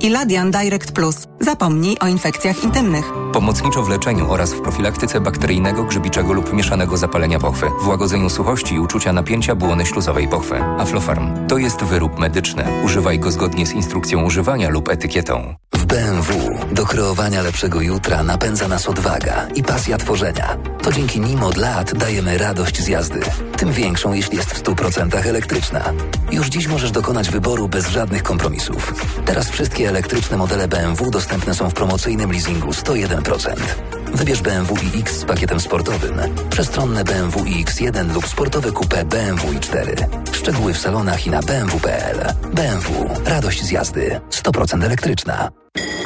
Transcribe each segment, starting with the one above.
Iladian Direct Plus. Zapomnij o infekcjach intymnych. Pomocniczo w leczeniu oraz w profilaktyce bakteryjnego, grzybiczego lub mieszanego zapalenia pochwy, w łagodzeniu suchości i uczucia napięcia błony śluzowej pochwy. Aflofarm to jest wyrób medyczny. Używaj go zgodnie z instrukcją używania lub etykietą. BMW do kreowania lepszego jutra napędza nas odwaga i pasja tworzenia. To dzięki nim od lat dajemy radość z jazdy. Tym większą, jeśli jest w 100% elektryczna. Już dziś możesz dokonać wyboru bez żadnych kompromisów. Teraz wszystkie elektryczne modele BMW dostępne są w promocyjnym leasingu 101%. Wybierz BMW iX z pakietem sportowym, przestronne BMW iX1 lub sportowe coupe BMW i4. Szczegóły w salonach i na bmw.pl. BMW. Radość z jazdy. 100% elektryczna.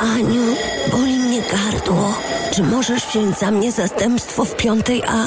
Aniu, boli mnie gardło. Czy możesz wziąć za mnie zastępstwo w piątej A?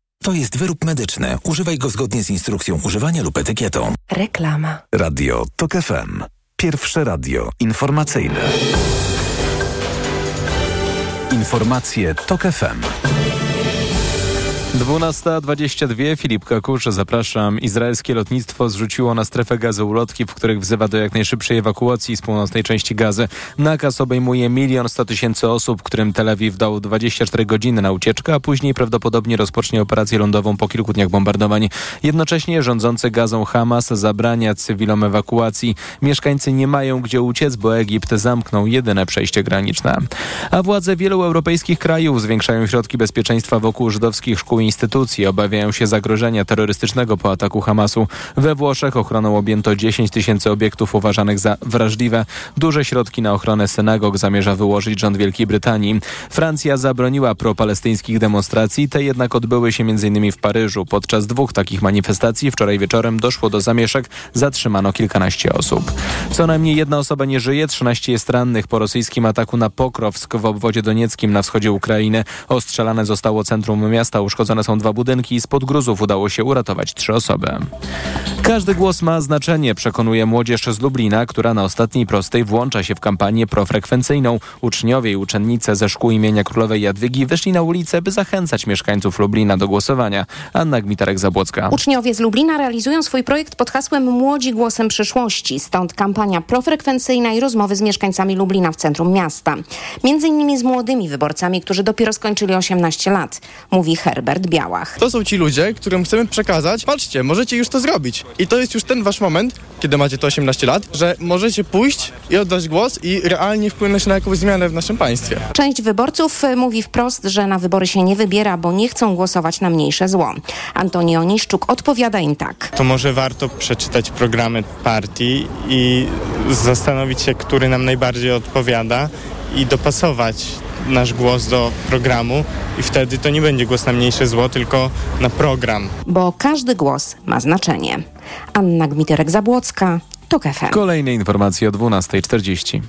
To jest wyrób medyczny. Używaj go zgodnie z instrukcją używania lub etykietą. Reklama. Radio TOK FM. Pierwsze radio informacyjne. Informacje TOK FM. 12.22 Filip Kakusz, zapraszam. Izraelskie lotnictwo zrzuciło na strefę gazy ulotki, w których wzywa do jak najszybszej ewakuacji z północnej części gazy. Nakaz obejmuje milion sto tysięcy osób, którym Tel Awiw dał 24 godziny na ucieczkę, a później prawdopodobnie rozpocznie operację lądową po kilku dniach bombardowań. Jednocześnie rządzący gazą Hamas zabrania cywilom ewakuacji. Mieszkańcy nie mają gdzie uciec, bo Egipt zamknął jedyne przejście graniczne. A władze wielu europejskich krajów zwiększają środki bezpieczeństwa wokół żydowskich szkół i instytucji. Obawiają się zagrożenia terrorystycznego po ataku Hamasu. We Włoszech ochroną objęto 10 tysięcy obiektów uważanych za wrażliwe. Duże środki na ochronę synagog zamierza wyłożyć rząd Wielkiej Brytanii. Francja zabroniła propalestyńskich demonstracji, te jednak odbyły się m.in. w Paryżu. Podczas dwóch takich manifestacji wczoraj wieczorem doszło do zamieszek, zatrzymano kilkanaście osób. Co najmniej jedna osoba nie żyje, 13 jest rannych po rosyjskim ataku na Pokrowsk w obwodzie donieckim na wschodzie Ukrainy. Ostrzelane zostało centrum miasta, uszkodzone są dwa budynki i spod gruzów udało się uratować trzy osoby. Każdy głos ma znaczenie, przekonuje młodzież z Lublina, która na ostatniej prostej włącza się w kampanię profrekwencyjną. Uczniowie i uczennice ze szkół imienia Królowej Jadwigi wyszli na ulicę, by zachęcać mieszkańców Lublina do głosowania. Anna Gmitarek-Zabłocka. Uczniowie z Lublina realizują swój projekt pod hasłem Młodzi głosem przyszłości. Stąd kampania profrekwencyjna i rozmowy z mieszkańcami Lublina w centrum miasta. Między innymi z młodymi wyborcami, którzy dopiero skończyli 18 lat, mówi Herbert Białach. To są ci ludzie, którym chcemy przekazać, patrzcie, możecie już to zrobić. I to jest już ten wasz moment, kiedy macie to 18 lat, że możecie pójść i oddać głos i realnie wpłynąć na jakąś zmianę w naszym państwie. Część wyborców y, mówi wprost, że na wybory się nie wybiera, bo nie chcą głosować na mniejsze zło. Antoni Oniszczuk odpowiada im tak. To może warto przeczytać programy partii i zastanowić się, który nam najbardziej odpowiada i dopasować nasz głos do programu i wtedy to nie będzie głos na mniejsze zło, tylko na program. Bo każdy głos ma znaczenie. Anna Gmiterek-Zabłocka, TOK FM. Kolejne informacje o 12.40.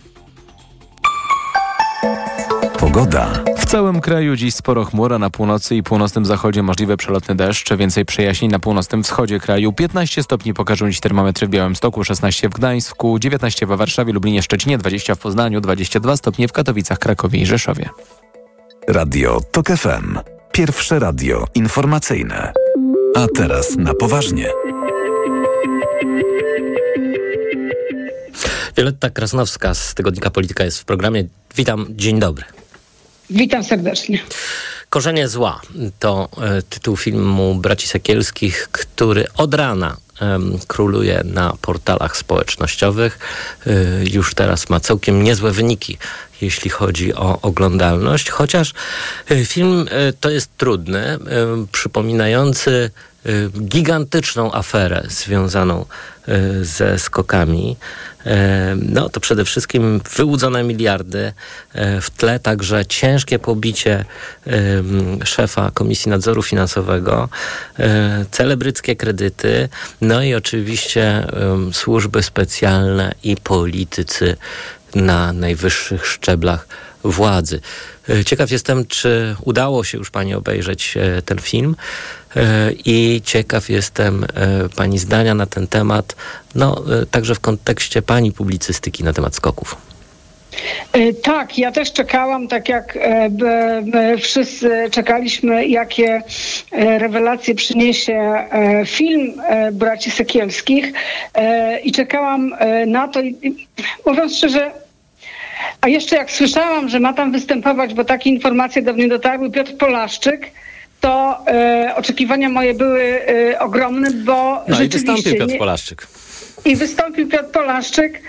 Pogoda. W całym kraju dziś sporo chmura, na północy i północnym zachodzie możliwe przelotny deszcz, więcej przejaśnień na północnym wschodzie kraju. 15 stopni pokażą dziś termometry w Białymstoku, 16 w Gdańsku, 19 w Warszawie, Lublinie, Szczecinie, 20 w Poznaniu, 22 stopnie w Katowicach, Krakowie i Rzeszowie. Radio TOK FM. Pierwsze radio informacyjne. A teraz na poważnie. Wioletta Krasnowska z Tygodnika Polityka jest w programie. Witam, dzień dobry. Witam serdecznie. Korzenie zła to e, tytuł filmu Braci Sekielskich, który od rana em, króluje na portalach społecznościowych. E, już teraz ma całkiem niezłe wyniki, jeśli chodzi o oglądalność, chociaż film to jest trudny, przypominający gigantyczną aferę związaną ze skokami. No to przede wszystkim wyłudzone miliardy, w tle także ciężkie pobicie szefa Komisji Nadzoru Finansowego, celebryckie kredyty, no i oczywiście służby specjalne i politycy na najwyższych szczeblach władzy. Ciekaw jestem, czy udało się już Pani obejrzeć ten film i ciekaw jestem Pani zdania na ten temat, no także w kontekście Pani publicystyki na temat skoków. Tak, ja też czekałam, tak jak wszyscy czekaliśmy, jakie rewelacje przyniesie film braci Sekielskich i czekałam na to mówiąc szczerze, a jeszcze jak słyszałam, że ma tam występować, bo takie informacje do mnie dotarły, Piotr Polaszczyk, to e, oczekiwania moje były e, ogromne, bo No i rzeczywiście... wystąpił Piotr nie- Polaszczyk. I wystąpił Piotr Polaszczyk.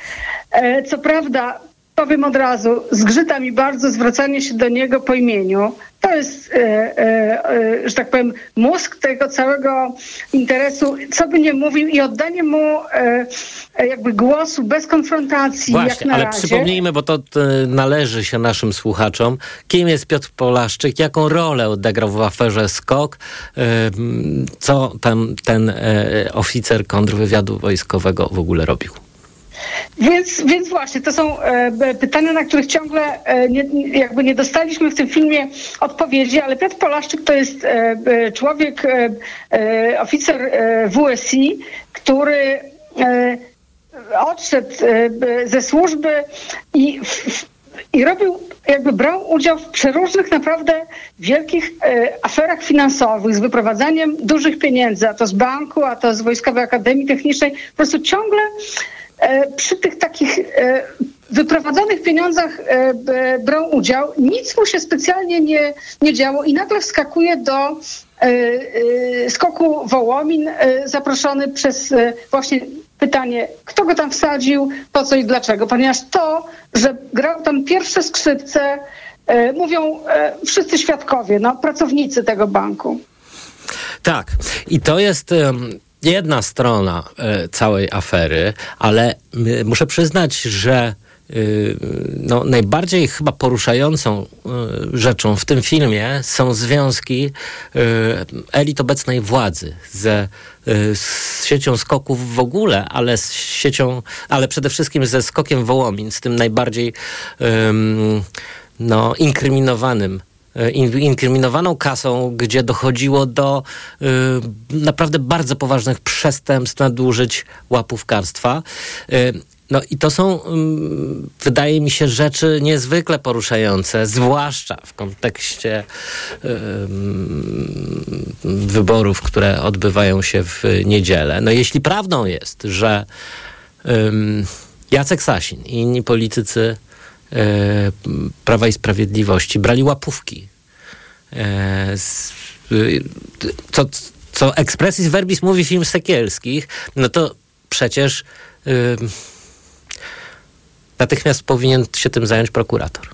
E, co prawda, powiem od razu, zgrzyta mi bardzo zwracanie się do niego po imieniu. To jest, e, e, e, że tak powiem, mózg tego całego interesu, co by nie mówił i oddanie mu e, e, jakby głosu bez konfrontacji, jak Właśnie, ale razie. przypomnijmy, bo to e, należy się naszym słuchaczom, kim jest Piotr Polaszczyk, jaką rolę odegrał w aferze SKOK, co tam ten oficer kontrwywiadu wojskowego w ogóle robił. Więc, więc właśnie, to są e, pytania, na których ciągle e, nie, jakby nie dostaliśmy w tym filmie odpowiedzi, ale Piotr Polaszczyk to jest e, człowiek, oficer WSI, który odszedł ze służby i, i robił, jakby brał udział w przeróżnych naprawdę wielkich aferach finansowych z wyprowadzaniem dużych pieniędzy, a to z banku, a to z Wojskowej Akademii Technicznej. Po prostu ciągle przy tych takich e, wyprowadzonych pieniądzach e, brał udział. Nic mu się specjalnie nie, nie działo i nagle wskakuje do e, e, skoku Wołomin, e, zaproszony przez e, właśnie pytanie, kto go tam wsadził, po co i dlaczego. Ponieważ to, że grał tam pierwsze skrzypce, e, mówią e, wszyscy świadkowie, no, pracownicy tego banku. Tak, i to jest jedna strona e, całej afery, ale muszę przyznać, że y, no, najbardziej chyba poruszającą y, rzeczą w tym filmie są związki y, elit obecnej władzy ze z siecią skoków w ogóle, ale z siecią, ale przede wszystkim ze skokiem Wołomin, z tym najbardziej ym, no, inkryminowanym in- inkryminowaną kasą, gdzie dochodziło do y, naprawdę bardzo poważnych przestępstw, nadużyć łapówkarstwa. Y, no i to są, ym, wydaje mi się, rzeczy niezwykle poruszające, zwłaszcza w kontekście ym, wyborów, które odbywają się w niedzielę. No jeśli prawdą jest, że Jacek Sasin i inni politycy e, Prawa i Sprawiedliwości brali łapówki. E, y, co, co expressis verbis mówi film Sekielskich, no to przecież natychmiast powinien się tym zająć prokurator.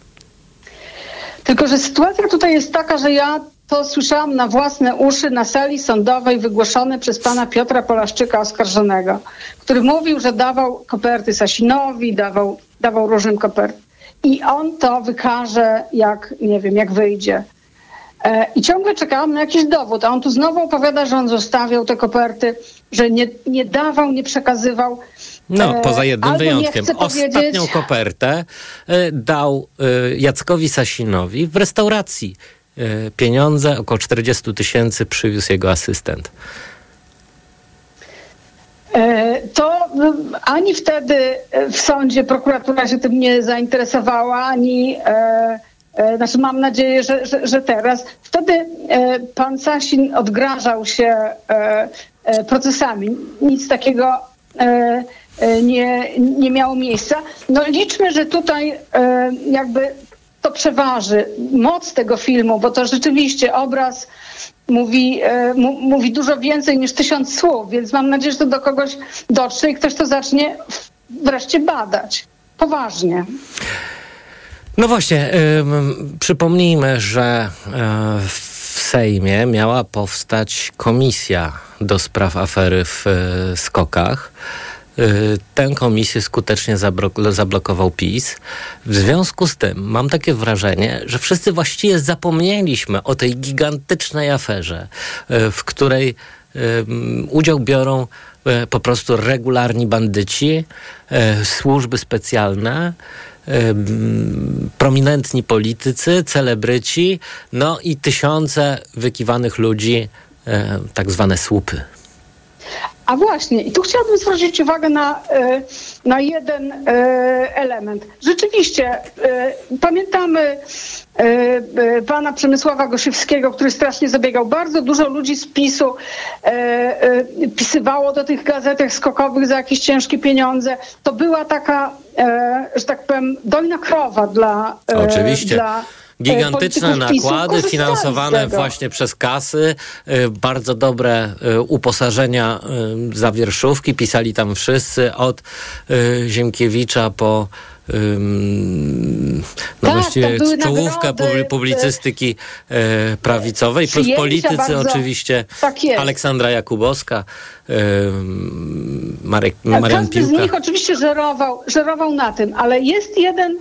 Tylko, że sytuacja tutaj jest taka, że ja to słyszałam na własne uszy na sali sądowej wygłoszone przez pana Piotra Polaszczyka oskarżonego, który mówił, że dawał koperty Sasinowi, dawał, dawał różnym kopert. I on to wykaże, jak, nie wiem, jak wyjdzie. E, I ciągle czekałam na jakiś dowód, a on tu znowu opowiada, że on zostawiał te koperty, że nie, nie dawał, nie przekazywał. No, E, poza jednym albo wyjątkiem. powiedzieć- Ostatnią kopertę e, dał Jackowi Sasinowi w restauracji. Pieniądze, około 40 tysięcy, przywiózł jego asystent. E, To mm, ani wtedy e, w sądzie prokuratura się tym nie zainteresowała, ani e, e, znaczy mam nadzieję, że, że, że teraz. Wtedy e, pan Sasin odgrażał się e, e, procesami. Nic takiego e, e, nie, nie miało miejsca. No liczmy, że tutaj e, jakby to przeważy moc tego filmu, bo to rzeczywiście obraz mówi, e, mówi dużo więcej niż tysiąc słów, więc mam nadzieję, że to do kogoś dotrze i ktoś to zacznie wreszcie badać. Poważnie. No właśnie, przypomnijmy, że y, w Sejmie miała powstać komisja do spraw afery w y, skokach. Y, tę komisję skutecznie zablokował PiS. W związku z tym mam takie wrażenie, że wszyscy właściwie zapomnieliśmy o tej gigantycznej aferze, y, w której udział biorą y, po prostu regularni bandyci, służby specjalne, prominentni politycy, celebryci, no i tysiące wykiwanych ludzi, tak zwane słupy. A właśnie, i tu chciałabym zwrócić uwagę na, e, na jeden e, element. Rzeczywiście, e, pamiętamy pana Przemysława Gosiewskiego, który strasznie zabiegał. Bardzo dużo ludzi z PiSu pisywało do tych gazetek skokowych za jakieś ciężkie pieniądze. To była taka, że tak powiem, dojna krowa dla... Oczywiście. Dla Gigantyczne nakłady finansowane właśnie przez kasy, y, bardzo dobre y, uposażenia y, za wierszówki, pisali tam wszyscy od Ziemkiewicza po no tak, właściwie czołówkę nagrody, publicystyki e, prawicowej, plus politycy bardzo, oczywiście tak Aleksandra Jakubowska, Marek, Marian Każdy Piłka. z nich oczywiście żerował, żerował na tym, ale jest jeden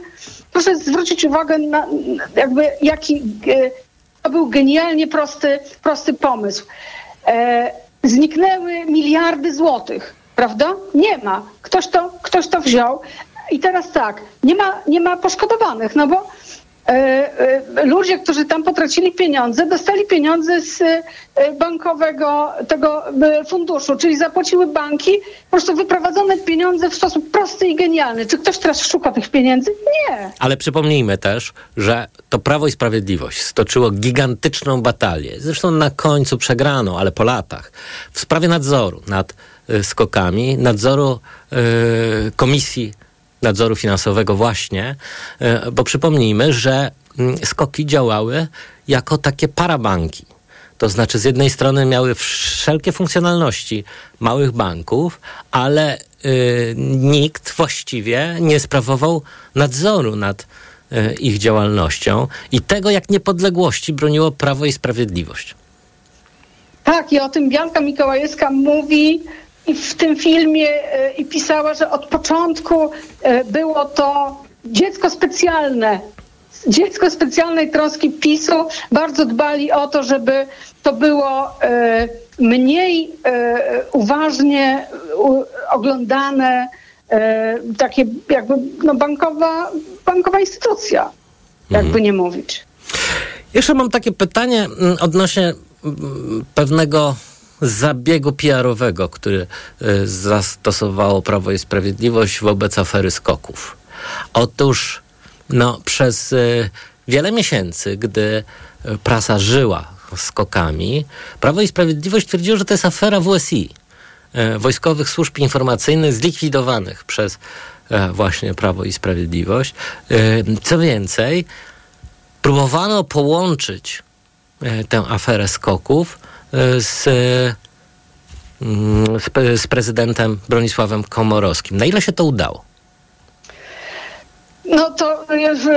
proszę zwrócić uwagę na jakby jaki e, to był genialnie prosty, prosty pomysł. E, zniknęły miliardy złotych, prawda? Nie ma. Ktoś to, ktoś to wziął. I teraz tak, nie ma, nie ma poszkodowanych, no bo E, e, ludzie, którzy tam potracili pieniądze, dostali pieniądze z e, bankowego tego funduszu, czyli zapłaciły banki, po prostu wyprowadzone pieniądze w sposób prosty i genialny. Czy ktoś teraz szuka tych pieniędzy? Nie. Ale przypomnijmy też, że to Prawo i Sprawiedliwość stoczyło gigantyczną batalię. Zresztą na końcu przegrano, ale po latach. W sprawie nadzoru nad skokami, nadzoru yy, komisji nadzoru finansowego właśnie, e, bo przypomnijmy, że mm, skoki działały jako takie parabanki. To znaczy, z jednej strony miały wszelkie funkcjonalności małych banków, ale y, nikt właściwie nie sprawował nadzoru nad y, ich działalnością i tego, jak niepodległości broniło Prawo i Sprawiedliwość. Tak, i o tym Bianka Mikołajewska mówi i w tym filmie e, i pisała, że od początku e, było to dziecko specjalne. Dziecko specjalnej troski PiSu bardzo dbali o to, żeby to było e, mniej uważnie oglądane, takie jakby no bankowa, bankowa instytucja, jakby mhm. nie mówić. Jeszcze mam takie pytanie mm, odnośnie mm, pewnego zabiegu PR-owego, który e, zastosowało Prawo i Sprawiedliwość wobec afery skoków. Otóż no, przez e, wiele miesięcy, gdy prasa żyła skokami, Prawo i Sprawiedliwość twierdziło, że to jest afera WSI, Wojskowych Służb Informacyjnych zlikwidowanych przez właśnie Prawo i Sprawiedliwość. Co więcej, próbowano połączyć tę aferę skoków z, mm, z, prezydentem Bronisławem Komorowskim. Na ile się to udało? No to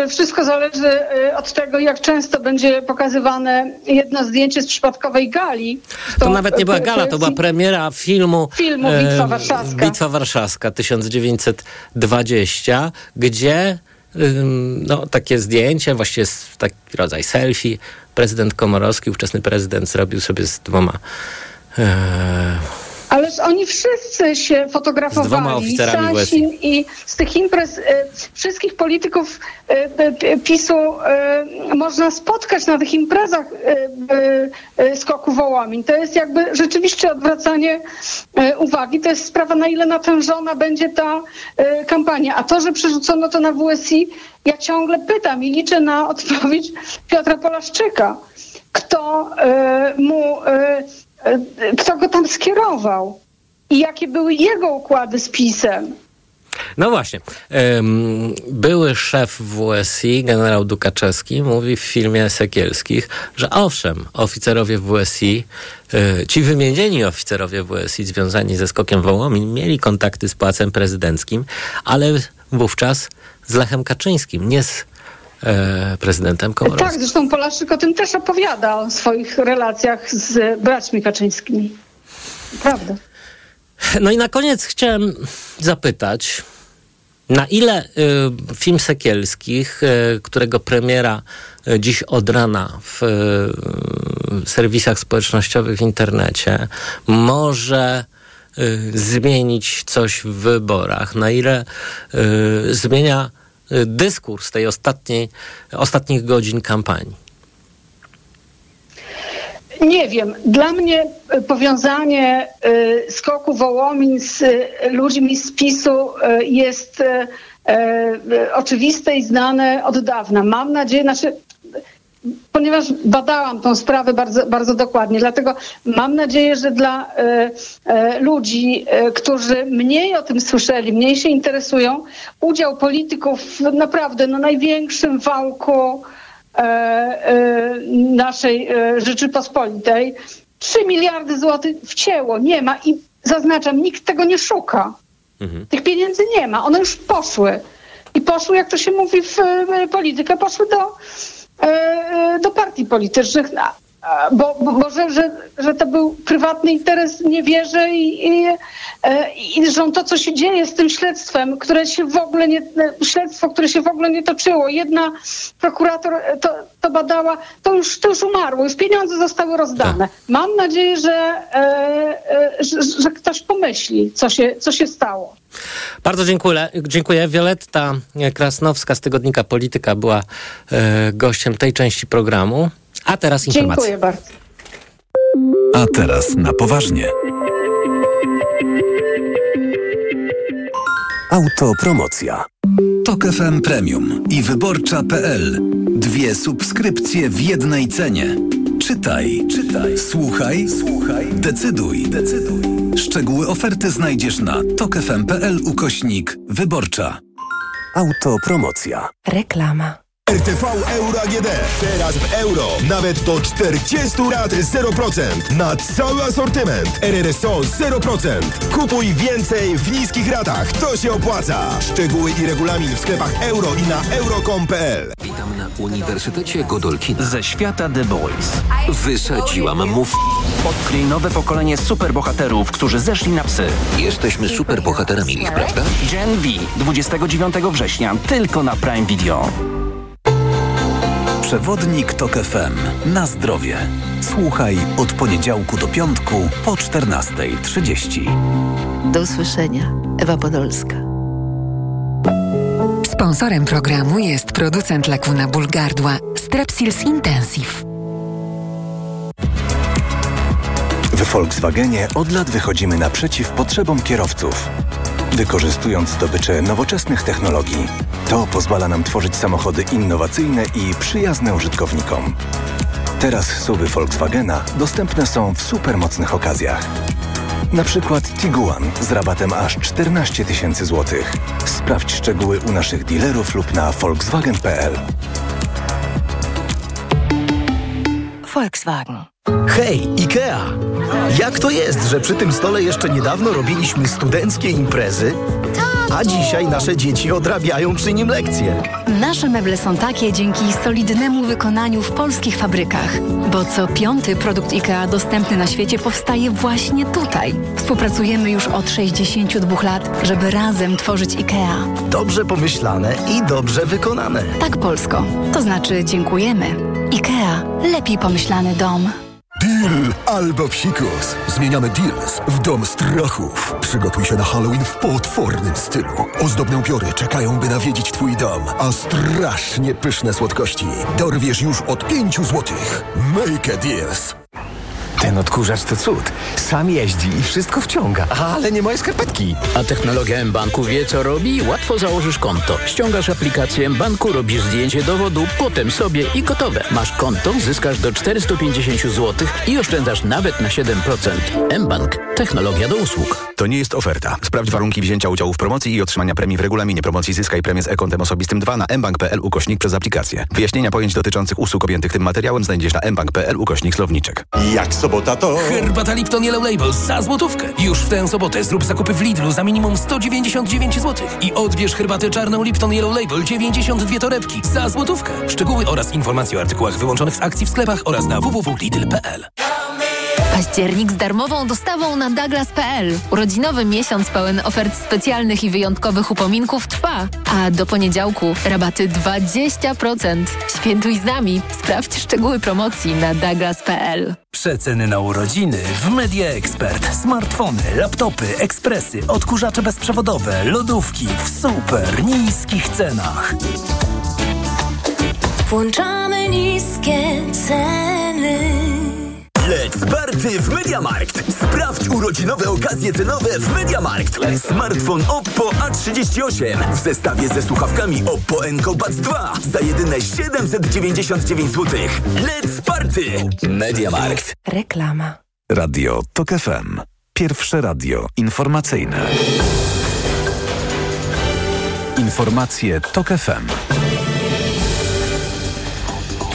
wszystko zależy y, od tego, jak często będzie pokazywane jedno zdjęcie z przypadkowej gali. To, to nawet nie była gala, to była premiera filmu, filmu Bitwa Warszawska. Bitwa Warszawska 1920, gdzie no, takie zdjęcie, właściwie taki rodzaj selfie, prezydent Komorowski, ówczesny prezydent, zrobił sobie z dwoma. Ależ oni wszyscy się fotografowali. Z dwoma oficerami Sasin I z tych imprez e, wszystkich polityków e, PiSu można spotkać na tych imprezach skoku Wołomin. To jest jakby rzeczywiście odwracanie uwagi. To jest sprawa, na ile natężona będzie ta kampania. A to, że przerzucono to na WSI, ja ciągle pytam i liczę na odpowiedź Piotra Polaszczyka. Kto mu kto go tam skierował i jakie były jego układy z PiSem. No właśnie. Były szef WSI, generał Dukaczewski, mówi w filmie Sekielskich, że owszem, oficerowie WSI, e, ci wymienieni oficerowie WSI związani ze skokiem Wołomin mieli kontakty z Pałacem Prezydenckim, ale wówczas z Lechem Kaczyńskim, nie z e, prezydentem Komorowskim. Tak, zresztą Polaszczyk o tym też opowiada, o swoich relacjach z braćmi Kaczyńskimi. Prawda. No i na koniec chciałem zapytać, na ile y, film Sekielskich, y, którego premiera y, dziś od rana w serwisach społecznościowych w internecie, może zmienić coś w wyborach? Na ile zmienia dyskurs tej ostatniej, ostatnich godzin kampanii? Nie wiem. Dla mnie y, powiązanie y, skoku Wołomin z y, ludźmi z PiSu jest oczywiste i znane od dawna. Mam nadzieję, znaczy, ponieważ badałam tą sprawę bardzo, bardzo dokładnie, dlatego mam nadzieję, że dla y, y, ludzi, y, którzy mniej o tym słyszeli, mniej się interesują, udział polityków w naprawdę no, największym wałku e, e, naszej e, Rzeczypospolitej. 3 miliardy złotych wcięło, nie ma i zaznaczam, nikt tego nie szuka. Tych pieniędzy nie ma, one już poszły. I poszły, jak to się mówi w e, politykę, poszły do, e, e, do partii politycznych. Bo, bo, bo że, że, to był prywatny interes, nie wierzę i, i, e, i że to, co się dzieje z tym śledztwem, które się w ogóle nie, śledztwo, które się w ogóle nie toczyło. Jedna prokurator e, to, to badała, to już, to już umarło, już pieniądze zostały rozdane. Mam nadzieję, że, e, e, że, że ktoś pomyśli, co się, co się stało. Bardzo dziękuję. dziękuję. Violetta Krasnowska z tygodnika Polityka była e, gościem tej części programu. A teraz informacje. Dziękuję bardzo. A teraz na poważnie. Autopromocja. Tok FM Premium i Wyborcza.pl. Dwie subskrypcje w jednej cenie. Czytaj, czytaj, słuchaj, słuchaj, decyduj, decyduj. Szczegóły oferty znajdziesz na tokefm.pl ukośnik wyborcza. Autopromocja. Reklama. RTV Euro AGD. Teraz w euro. Nawet do 40 lat 0%. Na cały asortyment. RRSO 0%. Kupuj więcej w niskich ratach. To się opłaca. Szczegóły i regulamin w sklepach euro i na euro.com.pl Witam na Uniwersytecie Godolkina. Ze świata The Boys. Wysadziłam mów. Odkryj nowe pokolenie superbohaterów, którzy zeszli na psy. Jesteśmy superbohaterami ich, prawda? Gen V 29 września tylko na Prime Video. Przewodnik Tok FM. Na zdrowie. Słuchaj od poniedziałku do piątku po 14.30. Do usłyszenia. Ewa Podolska. Sponsorem programu jest producent leku na ból gardła Strepsils Intensive. W Volkswagenie od lat wychodzimy naprzeciw potrzebom kierowców. Wykorzystując zdobycze nowoczesnych technologii, to pozwala nam tworzyć samochody innowacyjne i przyjazne użytkownikom. Teraz suwy Volkswagena dostępne są w supermocnych okazjach. Na przykład Tiguan z rabatem aż 14 tysięcy złotych. Sprawdź szczegóły u naszych dealerów lub na volkswagen.pl. Volkswagen. Hej, IKEA! Jak to jest, że przy tym stole jeszcze niedawno robiliśmy studenckie imprezy, a dzisiaj nasze dzieci odrabiają przy nim lekcje? Nasze meble są takie dzięki solidnemu wykonaniu w polskich fabrykach, bo co piąty produkt IKEA dostępny na świecie powstaje właśnie tutaj. Współpracujemy już od 62 lat, żeby razem tworzyć IKEA. Dobrze pomyślane i dobrze wykonane. Tak, Polsko. To znaczy dziękujemy. IKEA. Lepiej pomyślany dom. Deal albo psikus. Zmieniamy deals w dom strachów. Przygotuj się na Halloween w potwornym stylu. Ozdobne upiory czekają, by nawiedzić twój dom, a strasznie pyszne słodkości dorwiesz już od 5 złotych. Make a deals. Ten odkurzacz to cud. Sam jeździ i wszystko wciąga, ale nie moje skarpetki. A technologia mBanku wie co robi? Łatwo założysz konto. Ściągasz aplikację mBanku, robisz zdjęcie dowodu, potem sobie i gotowe. Masz konto, zyskasz do 450 zł i oszczędzasz nawet na 7%. mBank. Technologia do usług. To nie jest oferta. Sprawdź warunki wzięcia udziału w promocji i otrzymania premii w regulaminie promocji Zyskaj premię z e-kontem osobistym 2 na mbank.pl ukośnik przez aplikację. Wyjaśnienia pojęć dotyczących usług objętych tym materiałem znajdziesz na mbank.pl ukośnik słowniczek. Jak sobota to... Herbata Lipton Yellow Label za złotówkę. Już w tę sobotę zrób zakupy w Lidlu za minimum 199 zł. I odbierz herbatę czarną Lipton Yellow Label 92 torebki za złotówkę. Szczegóły oraz informacje o artykułach wyłączonych z akcji w sklepach oraz na www.lidl.pl. Październik z darmową dostawą na Douglas.pl. Urodzinowy miesiąc pełen ofert specjalnych i wyjątkowych upominków trwa. A do poniedziałku rabaty 20%. Świętuj z nami. Sprawdź szczegóły promocji na Douglas.pl. Przeceny na urodziny w Media Expert. Smartfony, laptopy, ekspresy, odkurzacze bezprzewodowe, lodówki w super niskich cenach. Włączamy niskie ceny. Let's party w Mediamarkt! Sprawdź urodzinowe okazje cenowe w Mediamarkt. Smartfon Oppo A38 w zestawie ze słuchawkami Oppo Enco Buds 2 za jedyne 799 zł. Let's party! Mediamarkt. Reklama. Radio TOK FM. Pierwsze radio informacyjne. Informacje TOK FM.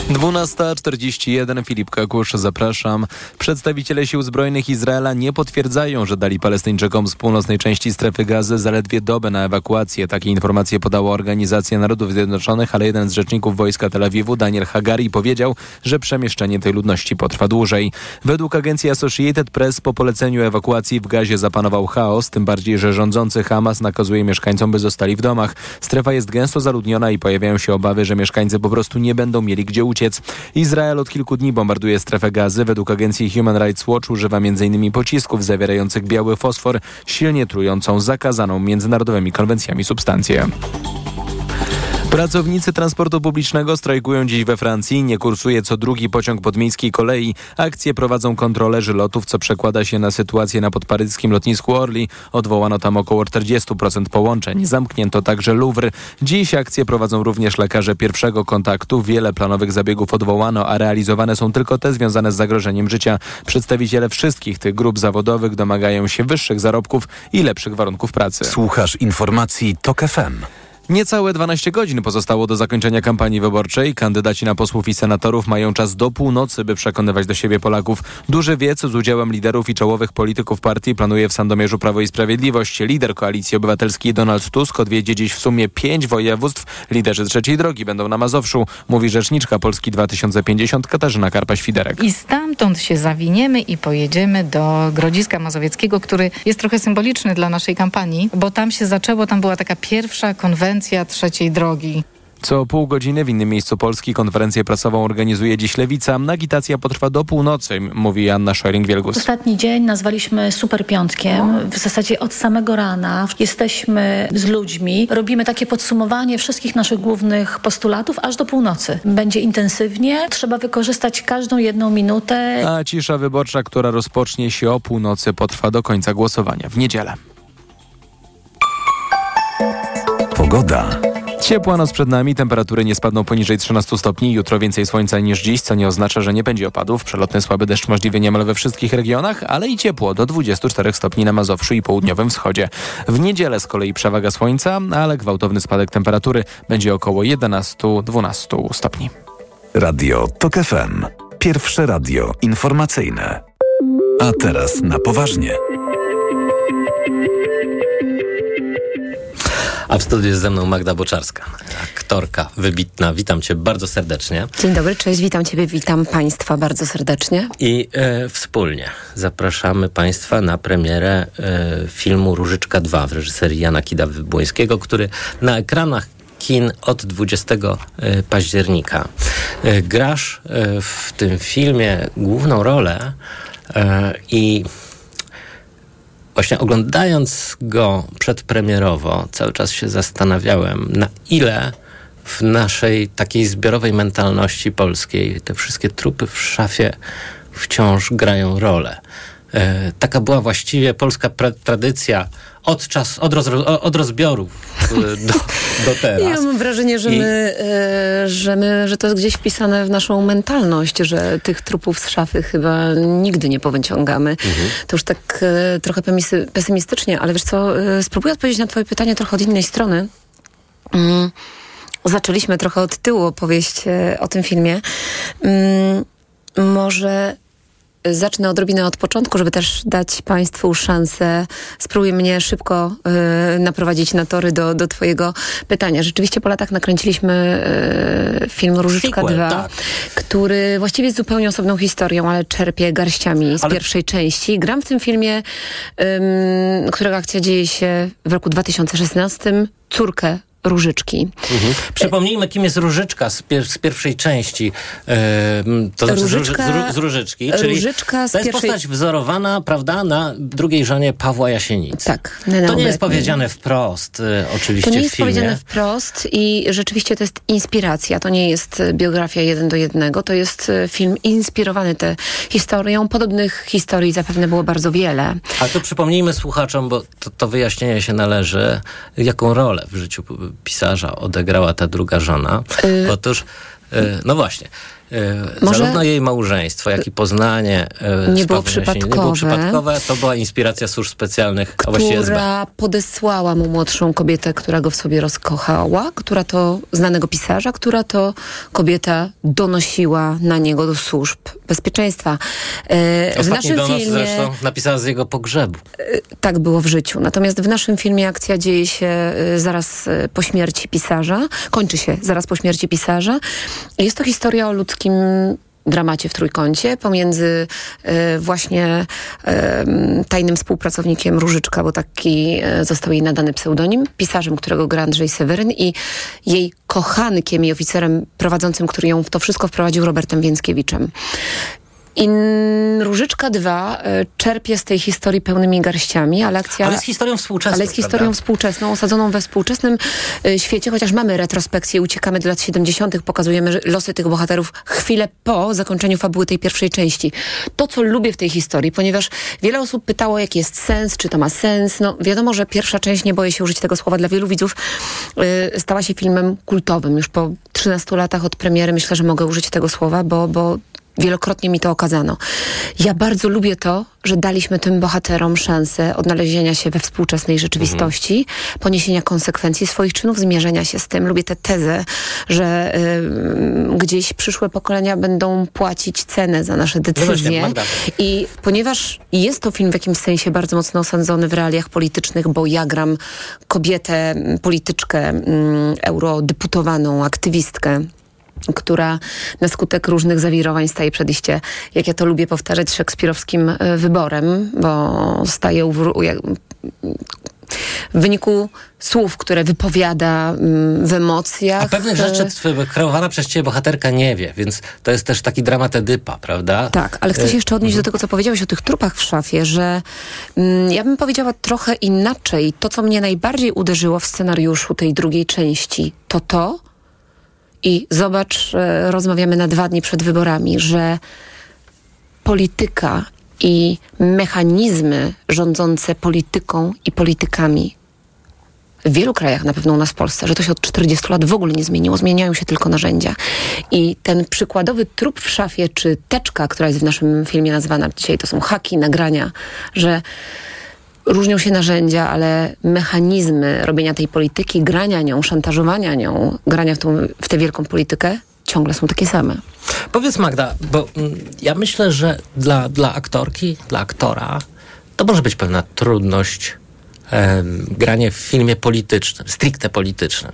12.41 Filip Kakusz, zapraszam. Przedstawiciele sił zbrojnych Izraela nie potwierdzają, że dali Palestyńczykom z północnej części strefy gazy zaledwie dobę na ewakuację. Takie informacje podała Organizacja Narodów Zjednoczonych, ale jeden z rzeczników wojska Tel Awiwu, Daniel Hagari, powiedział, że przemieszczenie tej ludności potrwa dłużej. Według agencji Associated Press po poleceniu ewakuacji w gazie zapanował chaos, tym bardziej, że rządzący Hamas nakazuje mieszkańcom, by zostali w domach. Strefa jest gęsto zaludniona i pojawiają się obawy, że mieszkańcy po prostu nie będą mieli gdzie uciec uciec. Izrael od kilku dni bombarduje strefę gazy. Według agencji Human Rights Watch używa m.in. pocisków zawierających biały fosfor, silnie trującą zakazaną międzynarodowymi konwencjami substancję. Pracownicy transportu publicznego strajkują dziś we Francji. Nie kursuje co drugi pociąg podmiejskiej kolei. Akcje prowadzą kontrolerzy lotów, co przekłada się na sytuację na podparyskim lotnisku Orly. Odwołano tam około 40% połączeń. Zamknięto także Louvre. Dziś akcje prowadzą również lekarze pierwszego kontaktu. Wiele planowych zabiegów odwołano, a realizowane są tylko te związane z zagrożeniem życia. Przedstawiciele wszystkich tych grup zawodowych domagają się wyższych zarobków i lepszych warunków pracy. Słuchasz informacji TOK FM. Niecałe 12 godzin pozostało do zakończenia kampanii wyborczej. Kandydaci na posłów i senatorów mają czas do północy, by przekonywać do siebie Polaków. Duży wiec z udziałem liderów i czołowych polityków partii planuje w Sandomierzu Prawo i Sprawiedliwość. Lider Koalicji Obywatelskiej Donald Tusk odwiedzie dziś w sumie pięć województw. Liderzy trzeciej drogi będą na Mazowszu, mówi rzeczniczka Polski 2050 Katarzyna Karpa-Świderek. I stamtąd się zawiniemy i pojedziemy do Grodziska Mazowieckiego, który jest trochę symboliczny dla naszej kampanii, bo tam się zaczęło, tam była taka pierwsza konwencja trzeciej drogi. Co pół godziny w innym miejscu Polski konferencję prasową organizuje dziś Lewica. Agitacja potrwa do północy, mówi Anna Schering-Wielgus. Ostatni dzień nazwaliśmy super piątkiem. W zasadzie od samego rana jesteśmy z ludźmi, robimy takie podsumowanie wszystkich naszych głównych postulatów aż do północy. Będzie intensywnie, trzeba wykorzystać każdą jedną minutę. A cisza wyborcza, która rozpocznie się o północy, potrwa do końca głosowania w niedzielę. Pogoda. Ciepła noc przed nami, temperatury nie spadną poniżej 13 stopni. Jutro więcej słońca niż dziś, co nie oznacza, że nie będzie opadów. Przelotny słaby deszcz możliwy niemal we wszystkich regionach, ale i ciepło do 24 stopni na Mazowszu i południowym wschodzie. W niedzielę z kolei przewaga słońca, ale gwałtowny spadek temperatury będzie około 11-12 stopni. Radio TOK FM. Pierwsze radio informacyjne. A teraz na poważnie. A w studiu jest ze mną Magda Boczarska, aktorka wybitna. Witam cię bardzo serdecznie. Dzień dobry, cześć, witam ciebie, witam państwa bardzo serdecznie. I e, wspólnie zapraszamy państwa na premierę e, filmu Różyczka 2 w reżyserii Jana Kida-Wybłońskiego, który na ekranach kin od 20 e, października. E, grasz e, w tym filmie główną rolę i Właśnie oglądając go przedpremierowo, cały czas się zastanawiałem, na ile w naszej takiej zbiorowej mentalności polskiej te wszystkie trupy w szafie wciąż grają rolę. E, taka była właściwie polska tradycja od, czas, od, roz, od rozbiorów do, do teraz. Ja mam wrażenie, że, I... my, e, że, my, że to jest gdzieś wpisane w naszą mentalność, że tych trupów z szafy chyba nigdy nie powyciągamy. Mhm. To już tak e, trochę pesymistycznie, ale wiesz co, e, spróbuję odpowiedzieć na twoje pytanie trochę od innej strony. Mm, zaczęliśmy trochę od tyłu opowieść o tym filmie. Mm, może zacznę odrobinę od początku, żeby też dać Państwu szansę. Spróbuj mnie szybko y, naprowadzić na tory do, do Twojego pytania. Rzeczywiście po latach nakręciliśmy y, film Różyczka Sequel, 2, tak. który właściwie jest zupełnie osobną historią, ale czerpie garściami z Ale- pierwszej części. Gram w tym filmie, ym, którego akcja dzieje się w roku 2016, córkę Różyczki. Mhm. Przypomnijmy, kim jest Różyczka z, pier z pierwszej części, to znaczy Różyczka- z, z, Różyczki, czyli Różyczka z to jest pierwszej- postać wzorowana, prawda, na drugiej żonie Pawła Jasienicy. Tak. To nie jest powiedziane wprost, e, oczywiście To nie w jest filmie. powiedziane wprost i rzeczywiście to jest inspiracja. To nie jest e, biografia jeden do jednego. To jest e, film inspirowany tę historią. Podobnych historii zapewne było bardzo wiele. A tu przypomnijmy słuchaczom, bo to, to wyjaśnienie się należy, jaką rolę w życiu pisarza odegrała ta druga żona. Otóż, y, no właśnie, y, Może- zarówno jej małżeństwo, jak i poznanie y, Nie było Jasieniem nie było przypadkowe. przypadkowe. To była inspiracja służb specjalnych, która podesłała mu młodszą kobietę, która go w sobie rozkochała, która to znanego pisarza, która to kobieta donosiła na niego do służb bezpieczeństwa. E, w Ostatni naszym donos filmie zresztą napisała z jego pogrzebu. tak było w życiu. Natomiast w naszym filmie akcja dzieje się zaraz po śmierci pisarza, kończy się zaraz po śmierci pisarza. Jest to historia o ludzkim dramacie w trójkącie pomiędzy y, właśnie y, tajnym współpracownikiem Różyczka, bo taki y, został jej nadany pseudonim, pisarzem, którego gra Andrzej Seweryn i jej kochankiem i oficerem prowadzącym, który ją w to wszystko wprowadził, Robertem Więckiewiczem. I Różyczka 2 y, czerpie z tej historii pełnymi garściami, ale akcja... Ale z historią współczesną, Ale z historią prawda? współczesną, osadzoną we współczesnym y, świecie, chociaż mamy retrospekcję, uciekamy do lat 70., pokazujemy losy tych bohaterów chwilę po zakończeniu fabuły tej pierwszej części. To, co lubię w tej historii, ponieważ wiele osób pytało, jaki jest sens, czy to ma sens. No wiadomo, że pierwsza część, nie boję się użyć tego słowa, dla wielu widzów y, stała się filmem kultowym. Już po 13 latach od premiery myślę, że mogę użyć tego słowa, bo, bo Wielokrotnie mi to okazano. Ja bardzo lubię to, że daliśmy tym bohaterom szansę odnalezienia się we współczesnej rzeczywistości, poniesienia konsekwencji swoich czynów, zmierzenia się z tym. Lubię tę tezę, że y, gdzieś przyszłe pokolenia będą płacić cenę za nasze No właśnie, decyzje. I ponieważ jest to film w jakimś sensie bardzo mocno osadzony w realiach politycznych, bo ja gram kobietę, polityczkę, mm, eurodeputowaną, aktywistkę, która na skutek różnych zawirowań staje przed iście, jak ja to lubię powtarzać, szekspirowskim e, wyborem, bo staje u, w wyniku słów, które wypowiada mm, w emocjach. A pewnych e, rzeczy kreowana przez ciebie bohaterka nie wie, więc to jest też taki dramat Edypa, prawda? Tak, ale chcę E, się jeszcze odnieść do tego, co powiedziałeś o tych trupach w szafie, że mm, ja bym powiedziała trochę inaczej. To, co mnie najbardziej uderzyło w scenariuszu tej drugiej części, to to, i zobacz, e, rozmawiamy na dwa dni przed wyborami, że polityka i mechanizmy rządzące polityką i politykami w wielu krajach, na pewno u nas w Polsce, że to się od 40 lat w ogóle nie zmieniło, zmieniają się tylko narzędzia. I ten przykładowy trup w szafie, czy teczka, która jest w naszym filmie nazwana dzisiaj, to są haki, nagrania, że różnią się narzędzia, ale mechanizmy robienia tej polityki, grania nią, szantażowania nią, grania w, tą, w tę wielką politykę ciągle są takie same. Powiedz Magda, bo mm, ja myślę, że dla, dla aktorki, dla aktora, to może być pewna trudność em, granie w filmie politycznym, stricte politycznym.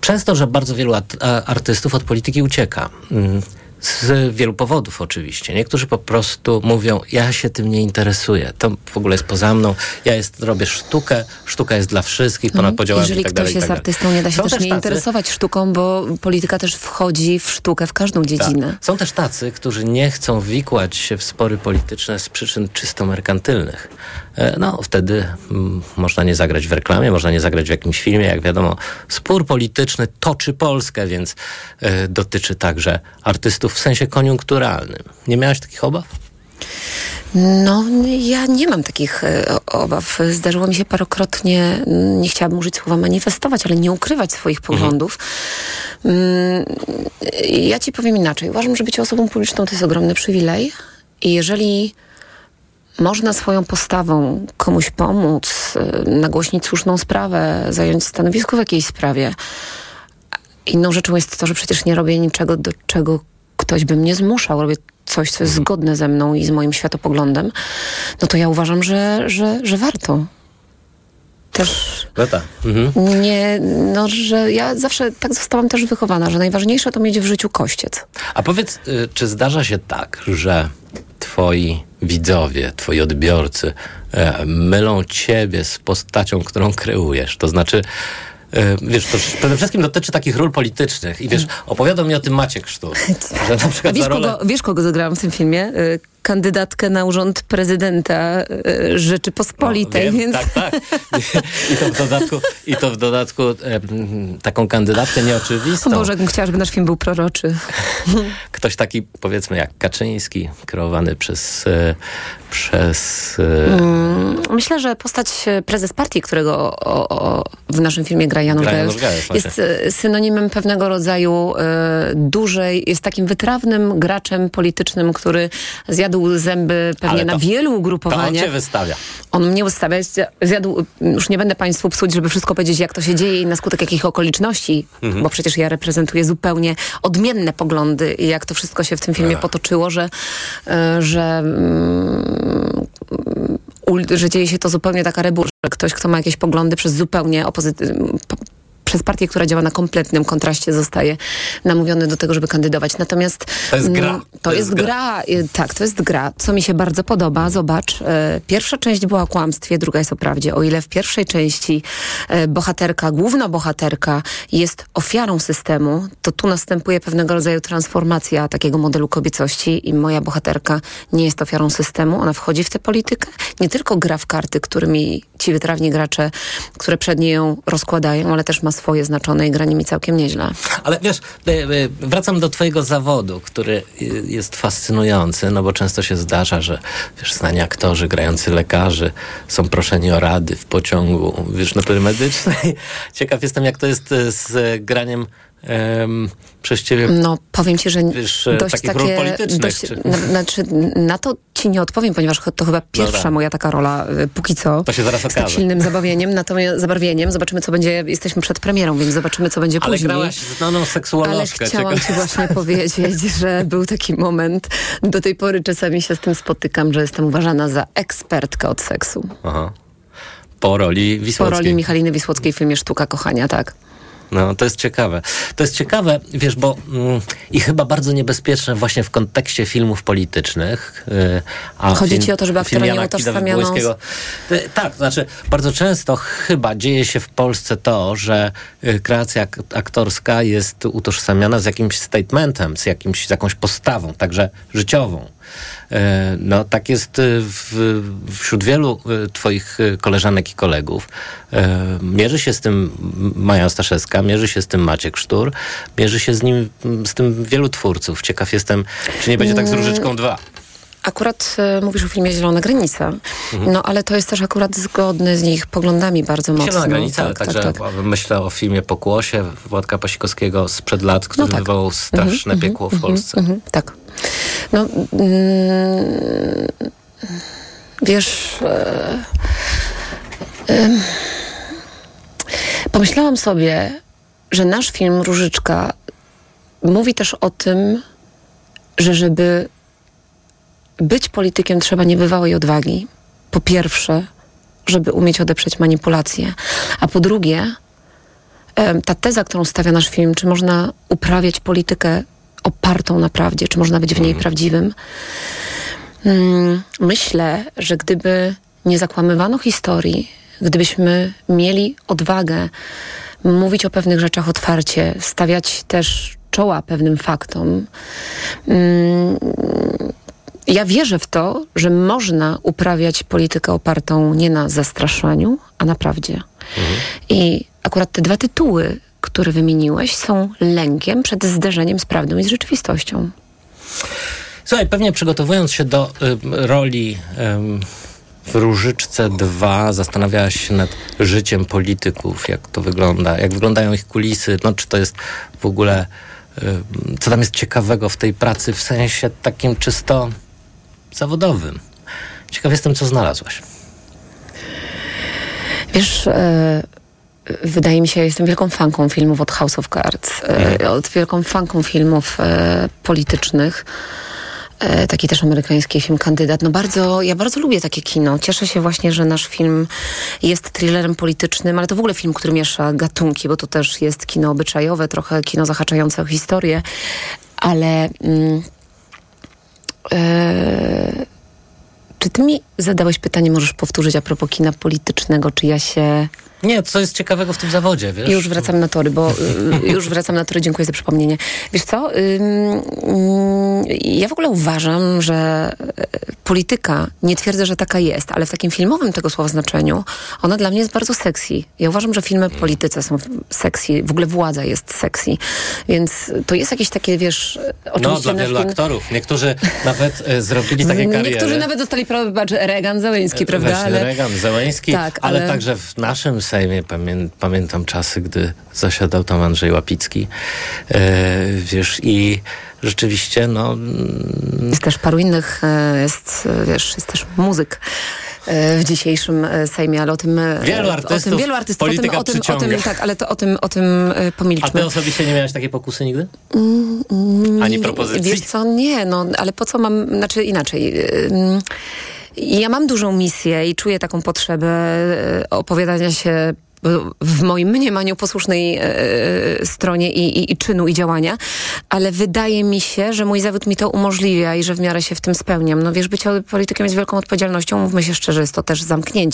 Przez to, że bardzo wielu at- artystów od polityki ucieka. Mm, Z wielu powodów oczywiście. Niektórzy po prostu mówią, ja się tym nie interesuję. To w ogóle jest poza mną. Ja jest, robię sztukę, sztuka jest dla wszystkich, ponad podziałami Mhm. Jeżeli i tak ktoś dalej. jest tak artystą, nie da się Są też też nie tacy- interesować sztuką, bo polityka też wchodzi w sztukę, w każdą dziedzinę. tak. Są też tacy, którzy nie chcą wikłać się w spory polityczne z przyczyn czysto merkantylnych. E, No, wtedy mm, można nie zagrać w reklamie, można nie zagrać w jakimś filmie. Jak wiadomo, spór polityczny toczy Polskę, więc e, dotyczy także artystów w sensie koniunkturalnym. Nie miałaś takich obaw? No, ja nie mam takich e, obaw. Zdarzyło mi się parokrotnie, mm, nie chciałabym użyć słowa manifestować, ale nie ukrywać swoich poglądów. Mm, Ja ci powiem inaczej. Uważam, że bycie osobą publiczną to jest ogromny przywilej. I jeżeli można swoją postawą komuś pomóc, e, nagłośnić słuszną sprawę, zająć stanowisko w jakiejś sprawie, Inną rzeczą jest to, że przecież nie robię niczego, do czego ktoś by mnie zmuszał. Robię coś, co jest zgodne ze mną i z moim światopoglądem, no to ja uważam, że, że, że warto. Też No tak. Mhm. nie, no, że ja zawsze tak zostałam też wychowana, że najważniejsze to mieć w życiu kościec. A powiedz, y, czy zdarza się tak, że twoi widzowie, twoi odbiorcy e, mylą ciebie z postacią, którą kreujesz? To znaczy, e, wiesz, to przede wszystkim dotyczy takich ról politycznych i wiesz, opowiadał mi o tym Maciek Sztur, że na przykład wiesz, rolę... kogo, wiesz, kogo zagrałam w tym filmie? Kandydatkę na urząd prezydenta y, Rzeczypospolitej, Wiem, więc... Tak, tak. I to w dodatku, i to w dodatku e, taką kandydatkę nieoczywistą. O Boże, jakbym chciała, żeby nasz film był proroczy. Ktoś taki, powiedzmy, jak Kaczyński, kreowany przez... E, przez e, Mm, Myślę, że postać e, prezes partii, którego o, o, w naszym filmie gra Janusz Gra Janusz Gajos, jest e, synonimem pewnego rodzaju e, dużej, jest takim wytrawnym graczem politycznym, który zjadł zęby pewnie to- na wielu To on ugrupowaniach. cię wystawia. On mnie ustawia, zjadł, już nie będę Państwu psuć, żeby wszystko powiedzieć, jak to się dzieje i na skutek jakich okoliczności, Mhm. bo przecież ja reprezentuję zupełnie odmienne poglądy i jak to wszystko się w tym filmie Ach. potoczyło, że, e, że, mm, że dzieje się to zupełnie taka rebuła, że ktoś, kto ma jakieś poglądy przez zupełnie opozy- po- przez partię, która działa na kompletnym kontraście, zostaje namówiony do tego, żeby kandydować. Natomiast To jest gra. mm, To, jest, gra. y, Tak, to jest gra. Co mi się bardzo podoba, zobacz, e, pierwsza część była o kłamstwie, druga jest o prawdzie. O ile w pierwszej części e, bohaterka, główna bohaterka jest ofiarą systemu, to tu następuje pewnego rodzaju transformacja takiego modelu kobiecości i moja bohaterka nie jest ofiarą systemu. Ona wchodzi w tę politykę, nie tylko gra w karty, którymi ci wytrawni gracze, które przed niej ją rozkładają, ale też ma swoje znaczone i gra nimi całkiem nieźle. Ale wiesz, e, e, wracam do twojego zawodu, który e, jest fascynujący, no bo często się zdarza, że wiesz, znani aktorzy, grający lekarzy są proszeni o rady w pociągu, wiesz, natury medycznej. Ciekaw jestem, jak to jest z graniem em, przez ciebie No, powiem ci, że wiesz, e, dość takie... Dość, czy... na, znaczy, na to ci nie odpowiem, ponieważ to chyba pierwsza tak. moja taka rola, y, póki co. To się zaraz z tak okaże. silnym zabawieniem, natomiast zabarwieniem. Zobaczymy, co będzie, jesteśmy przed premierą, więc zobaczymy, co będzie Ale później. grałaś znaną Ale seksuolożkę. chciałam Ciekaw- ci właśnie powiedzieć, że był taki moment, do tej pory czasami się z tym spotykam, że jestem uważana za ekspertkę od seksu. Aha. Po roli Po Wisłockiej. roli Michaliny Wisłockiej w filmie Sztuka Kochania, tak. No, to jest ciekawe. To jest ciekawe, wiesz, bo mm, i chyba bardzo niebezpieczne właśnie w kontekście filmów politycznych. Yy, a Chodzi film, ci o to, żeby aktora nie utożsamiano z- Wybłysskiego- Y, Tak, to znaczy bardzo często chyba dzieje się w Polsce to, że y, kreacja ak- aktorska jest utożsamiana z jakimś statementem, z, jakimś, z jakąś postawą, także życiową. E, No, tak jest y, w, wśród wielu y, twoich koleżanek i kolegów. E, Mierzy się z tym Maja Staszewska, mierzy się z tym Maciek Sztur, mierzy się z nim, z tym wielu twórców. Ciekaw jestem, czy nie będzie tak z Mm. Różyczką 2. Akurat e, mówisz o filmie Zielona Granica, Mhm. no ale to jest też akurat zgodne z ich poglądami bardzo mocno. Zielona granica, ale tak, także tak, tak. myślę o filmie Pokłosie Władka Pasikowskiego sprzed lat, który No tak. wywołał straszne Mhm, piekło w mhm, Polsce. mhm, tak. No, mm, wiesz, e, pomyślałam sobie, że nasz film Różyczka mówi też o tym, że żeby być politykiem trzeba niebywałej odwagi. Po pierwsze, żeby umieć odeprzeć manipulacje, a po drugie, ta teza, którą stawia nasz film, czy można uprawiać politykę opartą na prawdzie, czy można być w niej prawdziwym. Mm, Myślę, że gdyby nie zakłamywano historii, gdybyśmy mieli odwagę mówić o pewnych rzeczach otwarcie, stawiać też czoła pewnym faktom, mm, ja wierzę w to, że można uprawiać politykę opartą nie na zastraszaniu, a na prawdzie. I akurat te dwa tytuły, które wymieniłeś, są lękiem przed zderzeniem z prawdą i z rzeczywistością. Słuchaj, pewnie przygotowując się do y, roli ym, w Różyczce 2 zastanawiałaś się nad życiem polityków, jak to wygląda, jak wyglądają ich kulisy, no czy to jest w ogóle, y, co tam jest ciekawego w tej pracy w sensie takim czysto zawodowym. Ciekaw jestem, co znalazłaś. Wiesz, e, wydaje mi się, jestem wielką fanką filmów od House of Cards, e, od wielką fanką filmów e, politycznych. Taki też amerykański film Kandydat. No bardzo, ja bardzo lubię takie kino. Cieszę się właśnie, że nasz film jest thrillerem politycznym, ale to w ogóle film, który miesza gatunki, bo to też jest kino obyczajowe, trochę kino zahaczające o historię, ale... Mm, czy ty mi zadałeś pytanie, możesz powtórzyć a propos kina politycznego, czy ja się... Nie, co jest ciekawego w tym zawodzie, wiesz? Już wracam na tory, bo y, już wracam na tory, dziękuję za przypomnienie. Wiesz co, ja w ogóle uważam, że y, polityka, nie twierdzę, że taka jest, ale w takim filmowym tego słowa znaczeniu, ona dla mnie jest bardzo sexy. Ja uważam, że filmy Mm. polityce są sexy, w ogóle władza jest sexy, więc to jest jakieś takie, wiesz, oczywiście No, dla wielu film- aktorów. Niektórzy nawet e, zrobili takie kariery. Niektórzy nawet dostali, prawo, patrz, Reagan Zeleński, prawda? Właśnie, Ale- Reagan, Zeleński, Tak, ale... ale- także w naszym Sejmie pamię pamiętam czasy, gdy zasiadał tam Andrzej Łapicki. E, wiesz, i rzeczywiście, no... mm, Jest też paru innych, e, jest, e, wiesz, jest też muzyk e, w dzisiejszym Sejmie, ale o tym... Wielu o artystów tym, wielu artystów, o tym, polityka o tym, o tym, przyciąga. tak, ale to o tym, o tym e, A pomilczmy. ty osobiście nie miałeś takiej pokusy nigdy? Mm, Ani nie, propozycji? Wiesz co, nie, no, ale po co mam, znaczy inaczej... ym, ja mam dużą misję i czuję taką potrzebę e, opowiadania się w moim mniemaniu posłusznej e, stronie i, i, i czynu i działania, ale wydaje mi się, że mój zawód mi to umożliwia i że w miarę się w tym spełniam. No wiesz, bycie politykiem jest wielką odpowiedzialnością, mówmy się szczerze, jest to też zamknięcie